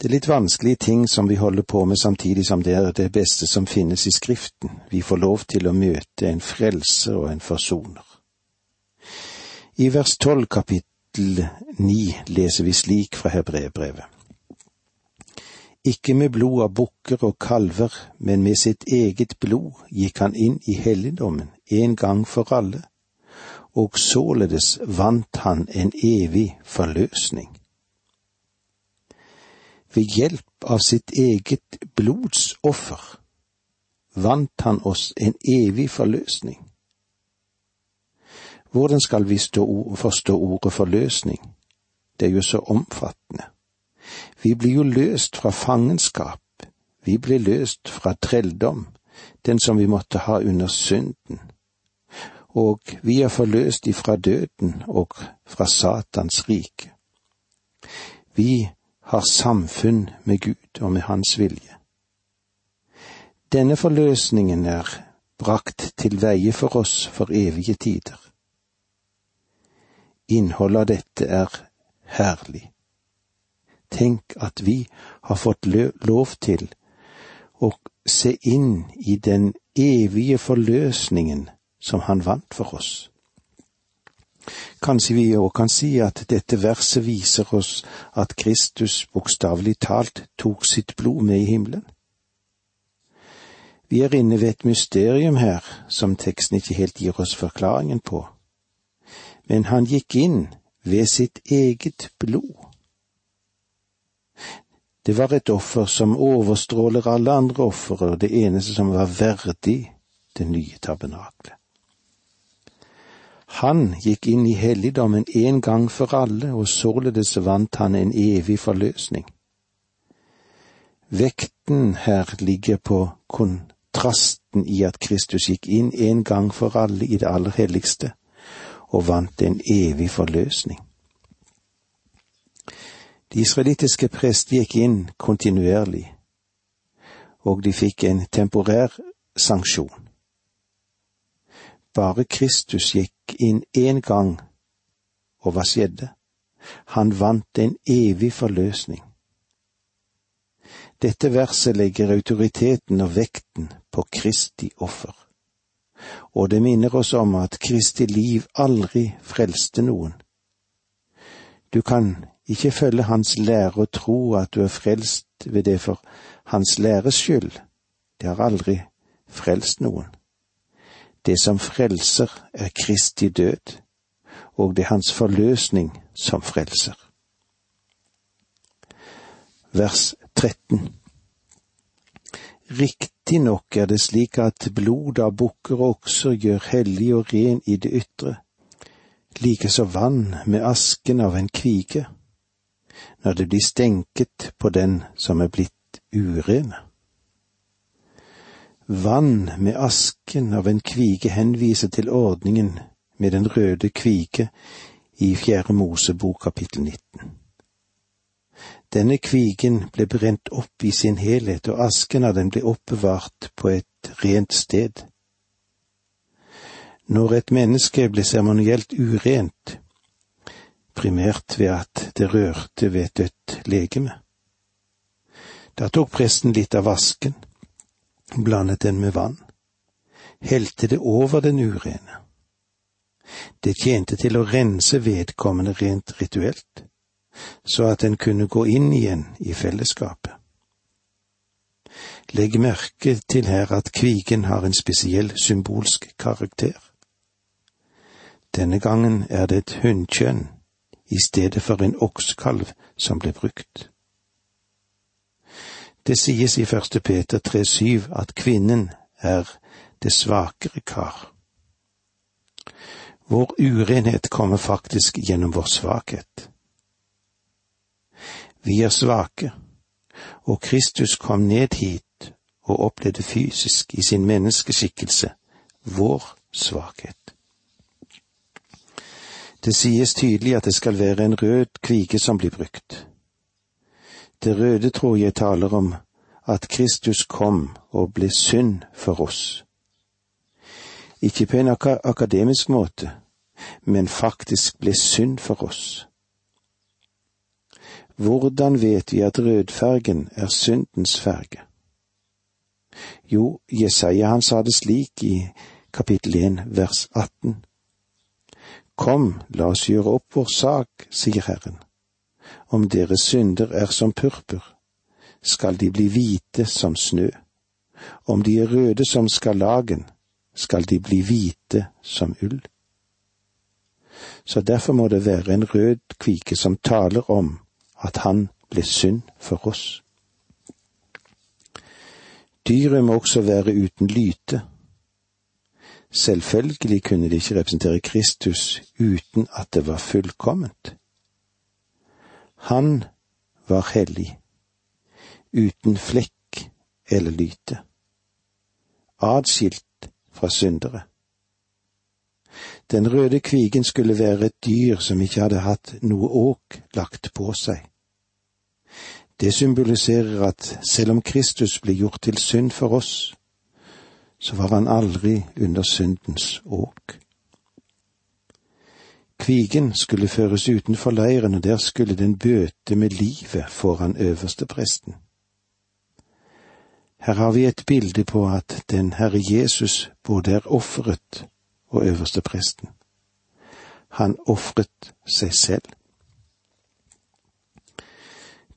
Det er litt vanskelige ting som vi holder på med samtidig som det er det beste som finnes i Skriften. Vi får lov til å møte en frelser og en forsoner. I vers tolv kapittel ni leser vi slik fra Hebreerbrevet. Ikke med blod av bukker og kalver, men med sitt eget blod gikk han inn i helligdommen en gang for alle, og således vant han en evig forløsning ved hjelp av sitt eget blodsoffer vant han oss en evig forløsning. Hvordan skal vi forstå ordet forløsning? Det er jo så omfattende. Vi blir jo løst fra fangenskap, vi blir løst fra trelldom, den som vi måtte ha under synden, og vi er forløst ifra døden og fra Satans rike. Vi har samfunn med Gud og med Hans vilje. Denne forløsningen er brakt til veie for oss for evige tider. Innholdet av dette er herlig. Tenk at vi har fått lov til å se inn i den evige forløsningen som Han vant for oss. Kanskje vi òg kan si at dette verset viser oss at Kristus bokstavelig talt tok sitt blod med i himmelen. Vi er inne ved et mysterium her som teksten ikke helt gir oss forklaringen på. Men han gikk inn ved sitt eget blod. Det var et offer som overstråler alle andre ofre, og det eneste som var verdig det nye tabernaklet. Han gikk inn i helligdommen en gang for alle, og således vant han en evig forløsning. Vekten her ligger på kontrasten i at Kristus gikk inn en gang for alle i det aller helligste, og vant en evig forløsning. De israelittiske prester gikk inn kontinuerlig, og de fikk en temporær sanksjon. Bare Kristus gikk inn én gang, og hva skjedde? Han vant en evig forløsning. Dette verset legger autoriteten og vekten på Kristi offer, og det minner oss om at Kristi liv aldri frelste noen. Du kan ikke følge hans lære og tro at du er frelst ved det for hans læres skyld. Det har aldri frelst noen. Det som frelser, er Kristi død, og det er hans forløsning som frelser. Vers 13 Riktignok er det slik at blod av bukker og okser gjør hellig og ren i det ytre, likeså vann med asken av en kvige, når det blir stenket på den som er blitt urene. Vann med asken av en kvige henviser til ordningen med den røde kvige i Fjerde Mosebok kapittel 19. Denne kvigen ble brent opp i sin helhet, og asken av den ble oppbevart på et rent sted. Når et menneske ble seremonielt urent, primært ved at det rørte ved et dødt legeme, da tok presten litt av asken blandet den med vann, helte det over den urene. Det tjente til å rense vedkommende rent rituelt, så at den kunne gå inn igjen i fellesskapet. Legg merke til her at kvigen har en spesiell symbolsk karakter. Denne gangen er det et hunnkjønn i stedet for en oksekalv som ble brukt. Det sies i første Peter 3,7 at kvinnen er det svakere kar. Vår urenhet kommer faktisk gjennom vår svakhet. Vi er svake, og Kristus kom ned hit og opplevde fysisk i sin menneskeskikkelse vår svakhet. Det sies tydelig at det skal være en rød kvige som blir brukt. Det røde tror jeg taler om at Kristus kom og ble synd for oss. Ikke på en akademisk måte, men faktisk ble synd for oss. Hvordan vet vi at rødfergen er syndens farge? Jo, Jesaja han sa det slik i kapittel 1 vers 18. Kom, la oss gjøre opp vår sak, sier Herren. Om deres synder er som purpur, skal de bli hvite som snø. Om de er røde som skarlagen, skal de bli hvite som ull. Så derfor må det være en rød kvike som taler om at han ble synd for oss. Dyret må også være uten lyte. Selvfølgelig kunne det ikke representere Kristus uten at det var fullkomment. Han var hellig, uten flekk eller lyte, adskilt fra syndere. Den røde kvigen skulle være et dyr som ikke hadde hatt noe åk lagt på seg. Det symboliserer at selv om Kristus ble gjort til synd for oss, så var han aldri under syndens åk. Kvigen skulle føres utenfor leiren, og der skulle den bøte med livet foran øverstepresten. Her har vi et bilde på at den Herre Jesus både er offeret og øverstepresten. Han ofret seg selv.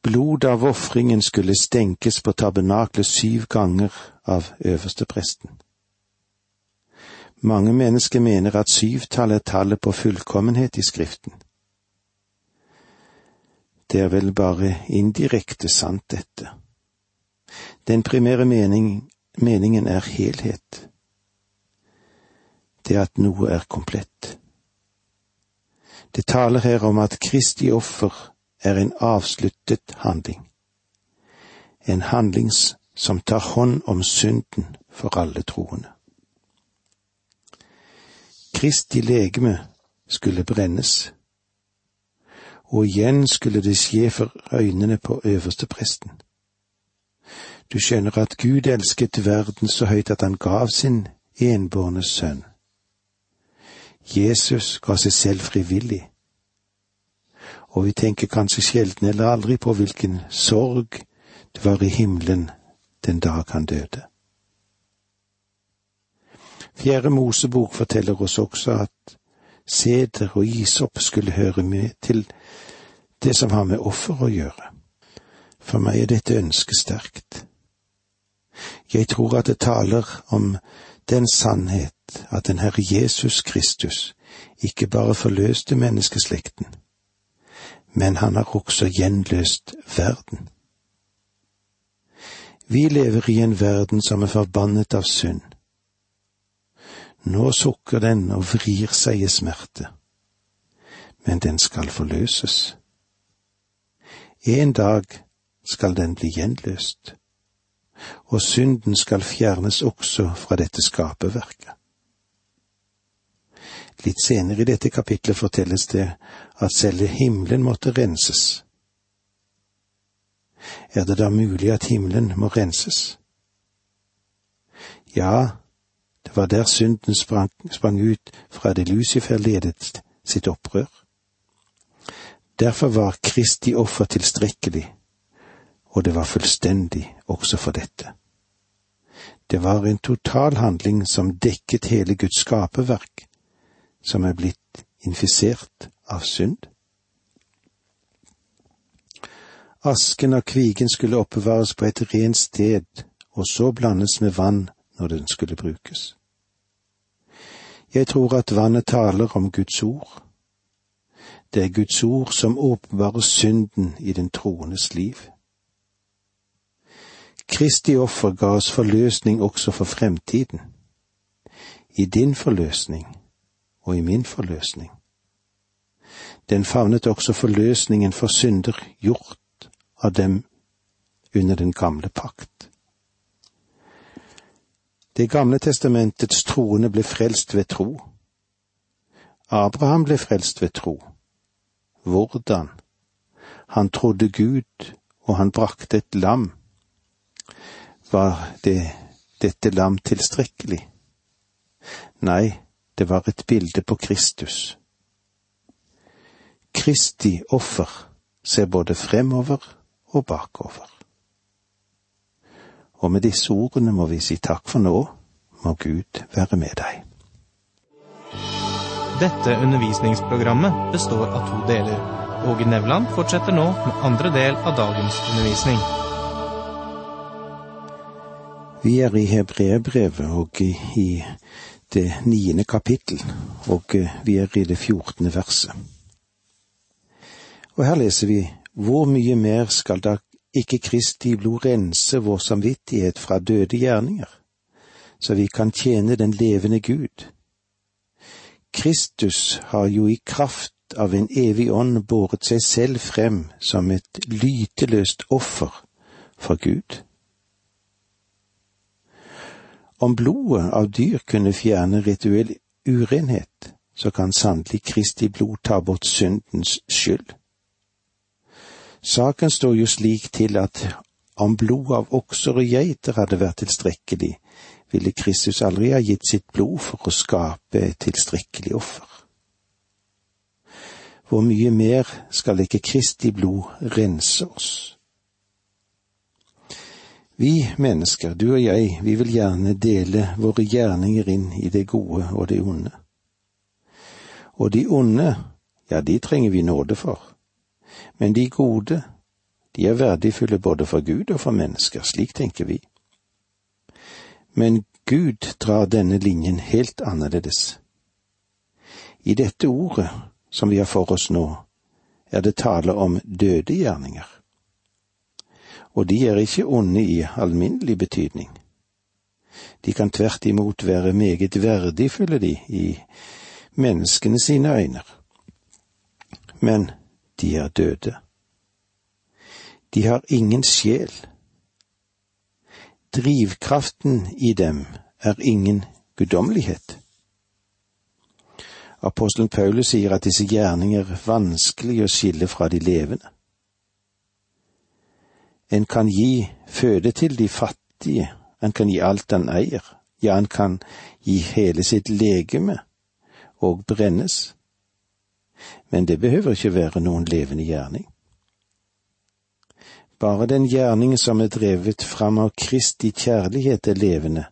Blodet av ofringen skulle stenkes på tabernaklet syv ganger av øverstepresten. Mange mennesker mener at syvtallet er tallet på fullkommenhet i Skriften. Det er vel bare indirekte sant, dette. Den primære mening, meningen er helhet. Det at noe er komplett. Det taler her om at Kristi offer er en avsluttet handling. En handling som tar hånd om synden for alle troende. Kristi legeme skulle brennes, og igjen skulle det skje for øynene på øverstepresten. Du skjønner at Gud elsket verden så høyt at han gav sin enbårne sønn. Jesus ga seg selv frivillig og vi tenker kanskje sjelden eller aldri på hvilken sorg det var i himmelen den dag han døde. Fjerde Mosebok forteller oss også at seder og isopp skulle høre med til det som har med offer å gjøre. For meg er dette ønsket sterkt. Jeg tror at det taler om den sannhet at den Herre Jesus Kristus ikke bare forløste menneskeslekten, men han har også gjenløst verden. Vi lever i en verden som er forbannet av synd. Nå sukker den og vrir seg i smerte, men den skal forløses. En dag skal den bli gjenløst, og synden skal fjernes også fra dette skaperverket. Litt senere i dette kapitlet fortelles det at selve himmelen måtte renses. Er det da mulig at himmelen må renses? Ja, det var der synden sprang, sprang ut fra det Lucifer ledet sitt opprør. Derfor var Kristi offer tilstrekkelig, og det var fullstendig også for dette. Det var en total handling som dekket hele Guds skaperverk, som er blitt infisert av synd. Asken av kvigen skulle oppbevares på et rent sted, og så blandes med vann når den skulle brukes. Jeg tror at vannet taler om Guds ord. Det er Guds ord som åpenbarer synden i den troendes liv. Kristi offer ga oss forløsning også for fremtiden. I din forløsning og i min forløsning. Den favnet også forløsningen for synder gjort av dem under den gamle pakt. Det gamle testamentets troende ble frelst ved tro. Abraham ble frelst ved tro. Hvordan? Han trodde Gud, og han brakte et lam. Var det dette lam tilstrekkelig? Nei, det var et bilde på Kristus. Kristi offer ser både fremover og bakover. Og med disse ordene må vi si takk for nå, må Gud være med deg. Dette undervisningsprogrammet består av to deler. Åge Nevland fortsetter nå med andre del av dagens undervisning. Vi er i Hebreerbrevet og i det niende kapittel, og vi er i det fjortende verset. Og her leser vi hvor mye mer skal da ikke Kristi blod rense vår samvittighet fra døde gjerninger, så vi kan tjene den levende Gud. Kristus har jo i kraft av en evig ånd båret seg selv frem som et lyteløst offer for Gud. Om blodet av dyr kunne fjerne rituell urenhet, så kan sannelig Kristi blod ta bort syndens skyld. Saken står jo slik til at om blod av okser og geiter hadde vært tilstrekkelig, ville Kristus aldri ha gitt sitt blod for å skape et tilstrekkelig offer. Hvor mye mer skal ikke Kristi blod rense oss? Vi mennesker, du og jeg, vi vil gjerne dele våre gjerninger inn i det gode og det onde. Og de onde, ja, de trenger vi nåde for men de gode, de er verdifulle både for Gud og for mennesker, slik tenker vi. Men Gud drar denne linjen helt annerledes. I dette ordet som vi har for oss nå, er det tale om døde gjerninger. Og de er ikke onde i alminnelig betydning. De kan tvert imot være meget verdifulle, de, i menneskene sine øyne. Men de er døde. De har ingen sjel. Drivkraften i dem er ingen guddommelighet. Apostelen Paulus sier at disse gjerninger er vanskelig å skille fra de levende. En kan gi føde til de fattige, en kan gi alt han eier, ja, en kan gi hele sitt legeme og brennes men det behøver ikke være noen levende gjerning. Bare den gjerning som er drevet fram av Kristi kjærlighet er levende,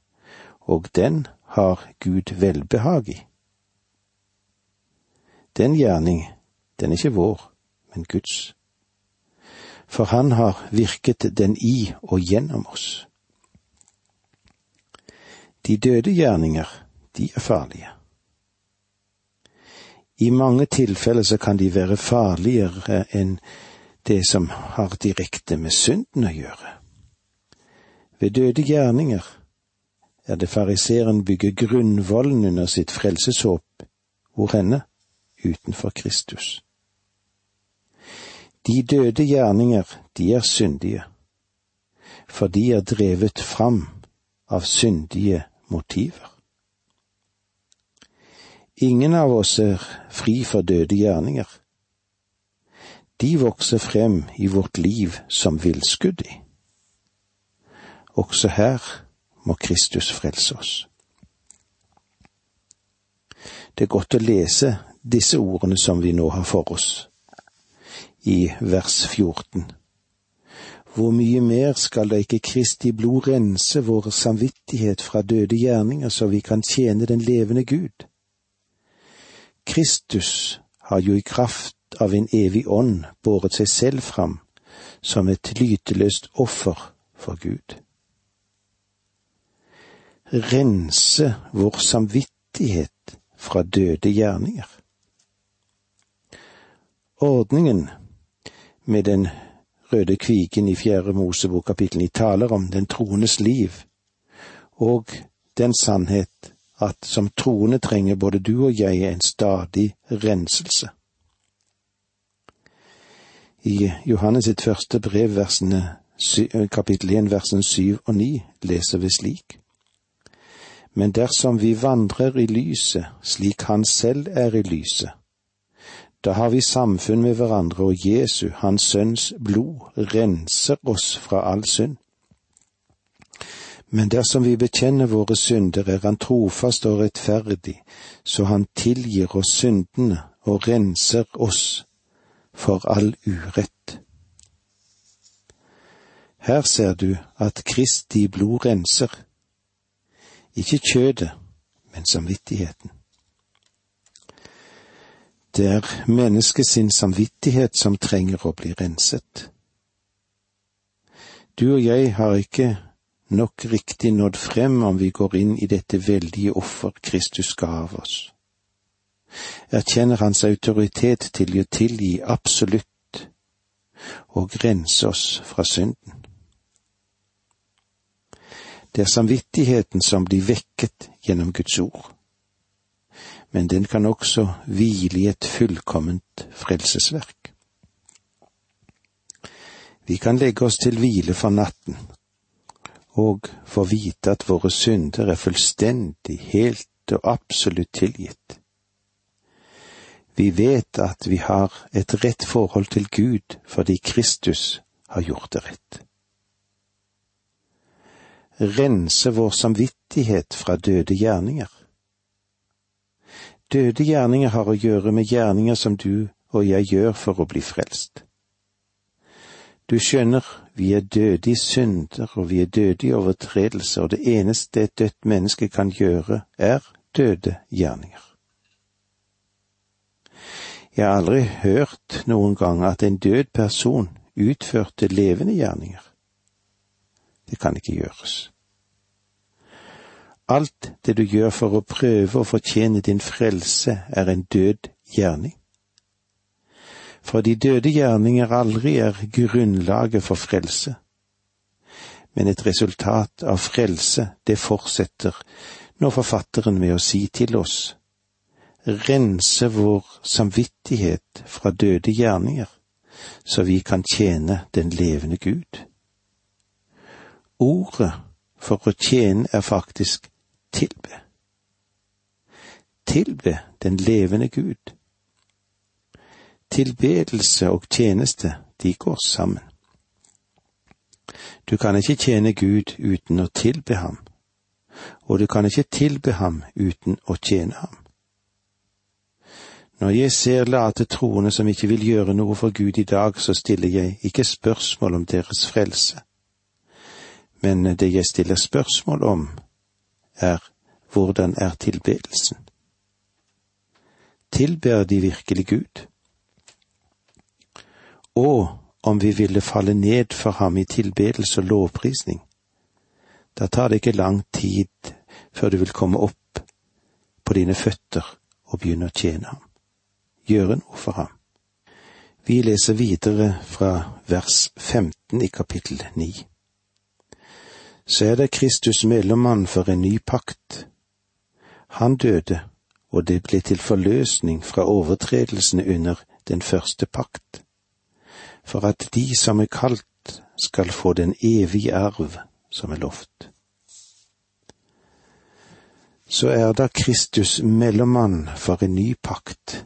og den har Gud velbehag i. Den gjerning, den er ikke vår, men Guds. For Han har virket den i og gjennom oss. De døde gjerninger, de er farlige. I mange tilfeller så kan de være farligere enn det som har direkte med synden å gjøre. Ved døde gjerninger er det fariseeren bygger grunnvollen under sitt frelseshåp, hvor henne? Utenfor Kristus. De døde gjerninger, de er syndige, for de er drevet fram av syndige motiver. Ingen av oss er fri for døde gjerninger. De vokser frem i vårt liv som villskudd i. Også her må Kristus frelse oss. Det er godt å lese disse ordene som vi nå har for oss, i vers 14. Hvor mye mer skal da ikke Kristi blod rense vår samvittighet fra døde gjerninger, så vi kan tjene den levende Gud? Kristus har jo i kraft av en evig ånd båret seg selv fram som et lyteløst offer for Gud. Rense vår samvittighet fra døde gjerninger. Ordningen med den røde kviken i Fjerde Mosebok kapittel ni taler om den troendes liv og den sannhet at som troende trenger både du og jeg en stadig renselse. I Johannes sitt første brev, versene, kapittel 1, versene 7 og 9, leser vi slik. Men dersom vi vandrer i lyset, slik Han selv er i lyset, da har vi samfunn med hverandre, og Jesu, Hans Sønns blod, renser oss fra all synd. Men dersom vi bekjenner våre synder, er Han trofast og rettferdig, så Han tilgir oss syndene og renser oss for all urett. Her ser du at Kristi blod renser, ikke kjødet, men samvittigheten. Det er mennesket sin samvittighet som trenger å bli renset. Du og jeg har ikke nok riktig nådd frem om vi går inn i dette veldige offer Kristus ga av oss. Erkjenner Hans autoritet til å tilgi absolutt og grense oss fra synden. Det er samvittigheten som blir vekket gjennom Guds ord, men den kan også hvile i et fullkomment frelsesverk. Vi kan legge oss til hvile for natten og få vite at våre synder er fullstendig, helt og absolutt tilgitt. Vi vet at vi har et rett forhold til Gud fordi Kristus har gjort det rett. Rense vår samvittighet fra døde gjerninger. Døde gjerninger har å gjøre med gjerninger som du og jeg gjør for å bli frelst. Du skjønner, vi er døde i synder, og vi er døde i overtredelser, og det eneste et dødt menneske kan gjøre, er døde gjerninger. Jeg har aldri hørt noen gang at en død person utførte levende gjerninger. Det kan ikke gjøres. Alt det du gjør for å prøve å fortjene din frelse, er en død gjerning for de døde gjerninger aldri er grunnlaget for frelse. Men et resultat av frelse, det fortsetter nå forfatteren med å si til oss, rense vår samvittighet fra døde gjerninger, så vi kan tjene den levende Gud. Ordet for å tjene er faktisk tilbe. Tilbe den levende Gud Tilbedelse og tjeneste, de går sammen. Du kan ikke tjene Gud uten å tilbe ham, og du kan ikke tilbe ham uten å tjene ham. Når jeg ser late troende som ikke vil gjøre noe for Gud i dag, så stiller jeg ikke spørsmål om deres frelse, men det jeg stiller spørsmål om, er hvordan er tilbedelsen? Tilber de virkelig Gud? Og om vi ville falle ned for ham i tilbedelse og lovprisning. Da tar det ikke lang tid før du vil komme opp på dine føtter og begynne å tjene ham. Gjøre noe for ham. Vi leser videre fra vers 15 i kapittel 9. Så er det Kristus mellommann for en ny pakt. Han døde, og det ble til forløsning fra overtredelsene under den første pakt for at de som er kalt, skal få den evige arv som er lovt. Så er da Kristus mellommann for en ny pakt.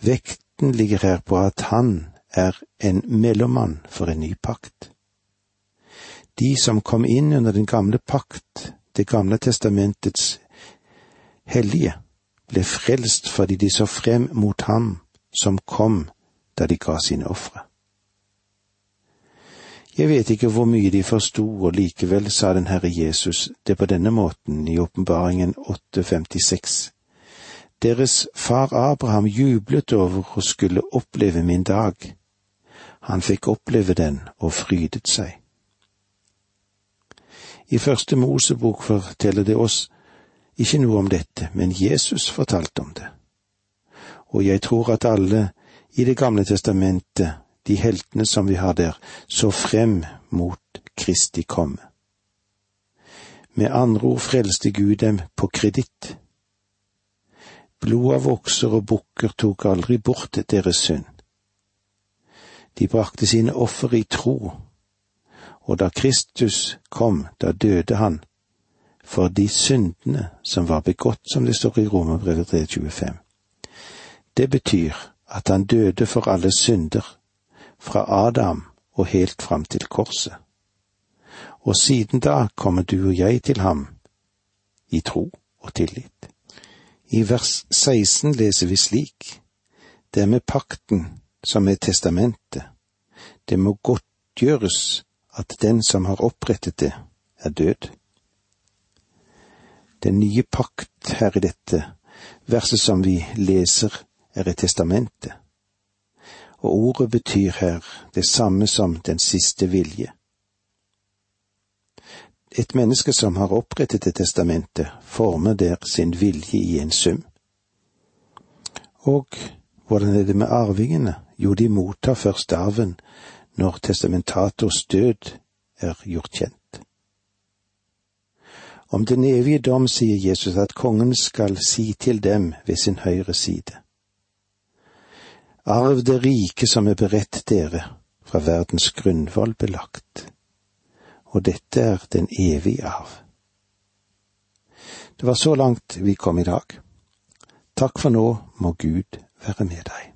Vekten ligger her på at han er en mellommann for en ny pakt. De som kom inn under den gamle pakt, Det gamle testamentets hellige, ble frelst fordi de så frem mot ham som kom da de ga sine ofre. Jeg vet ikke hvor mye de forsto, og likevel sa den Herre Jesus det på denne måten i åpenbaringen 856. Deres far Abraham jublet over å skulle oppleve min dag. Han fikk oppleve den og frydet seg. I første Mosebok forteller det oss ikke noe om dette, men Jesus fortalte om det. Og jeg tror at alle i Det gamle testamentet, de heltene som vi har der, så frem mot Kristi komme. Med andre ord frelste Gud dem på kreditt. Blod av okser og bukker tok aldri bort deres synd. De brakte sine offer i tro, og da Kristus kom, da døde han for de syndene som var begått, som det står i Romerbrevet 325. Det betyr at han døde for alle synder, fra Adam og helt fram til korset. Og siden da kommer du og jeg til ham, i tro og tillit. I vers 16 leser vi slik, Det er med pakten som er testamentet. Det må godtgjøres at den som har opprettet det, er død. Den nye pakt her i dette verset som vi leser, er et testamentet, og ordet betyr her det samme som den siste vilje. Et menneske som har opprettet et testamente, former der sin vilje i en sum. Og hvordan er det med arvingene? Jo, de mottar først arven når testamentators død er gjort kjent. Om den evige dom sier Jesus at kongen skal si til dem ved sin høyre side. Arv det rike som er beredt dere, fra verdens grunnvoll belagt. Og dette er den evige arv. Det var så langt vi kom i dag. Takk for nå må Gud være med deg.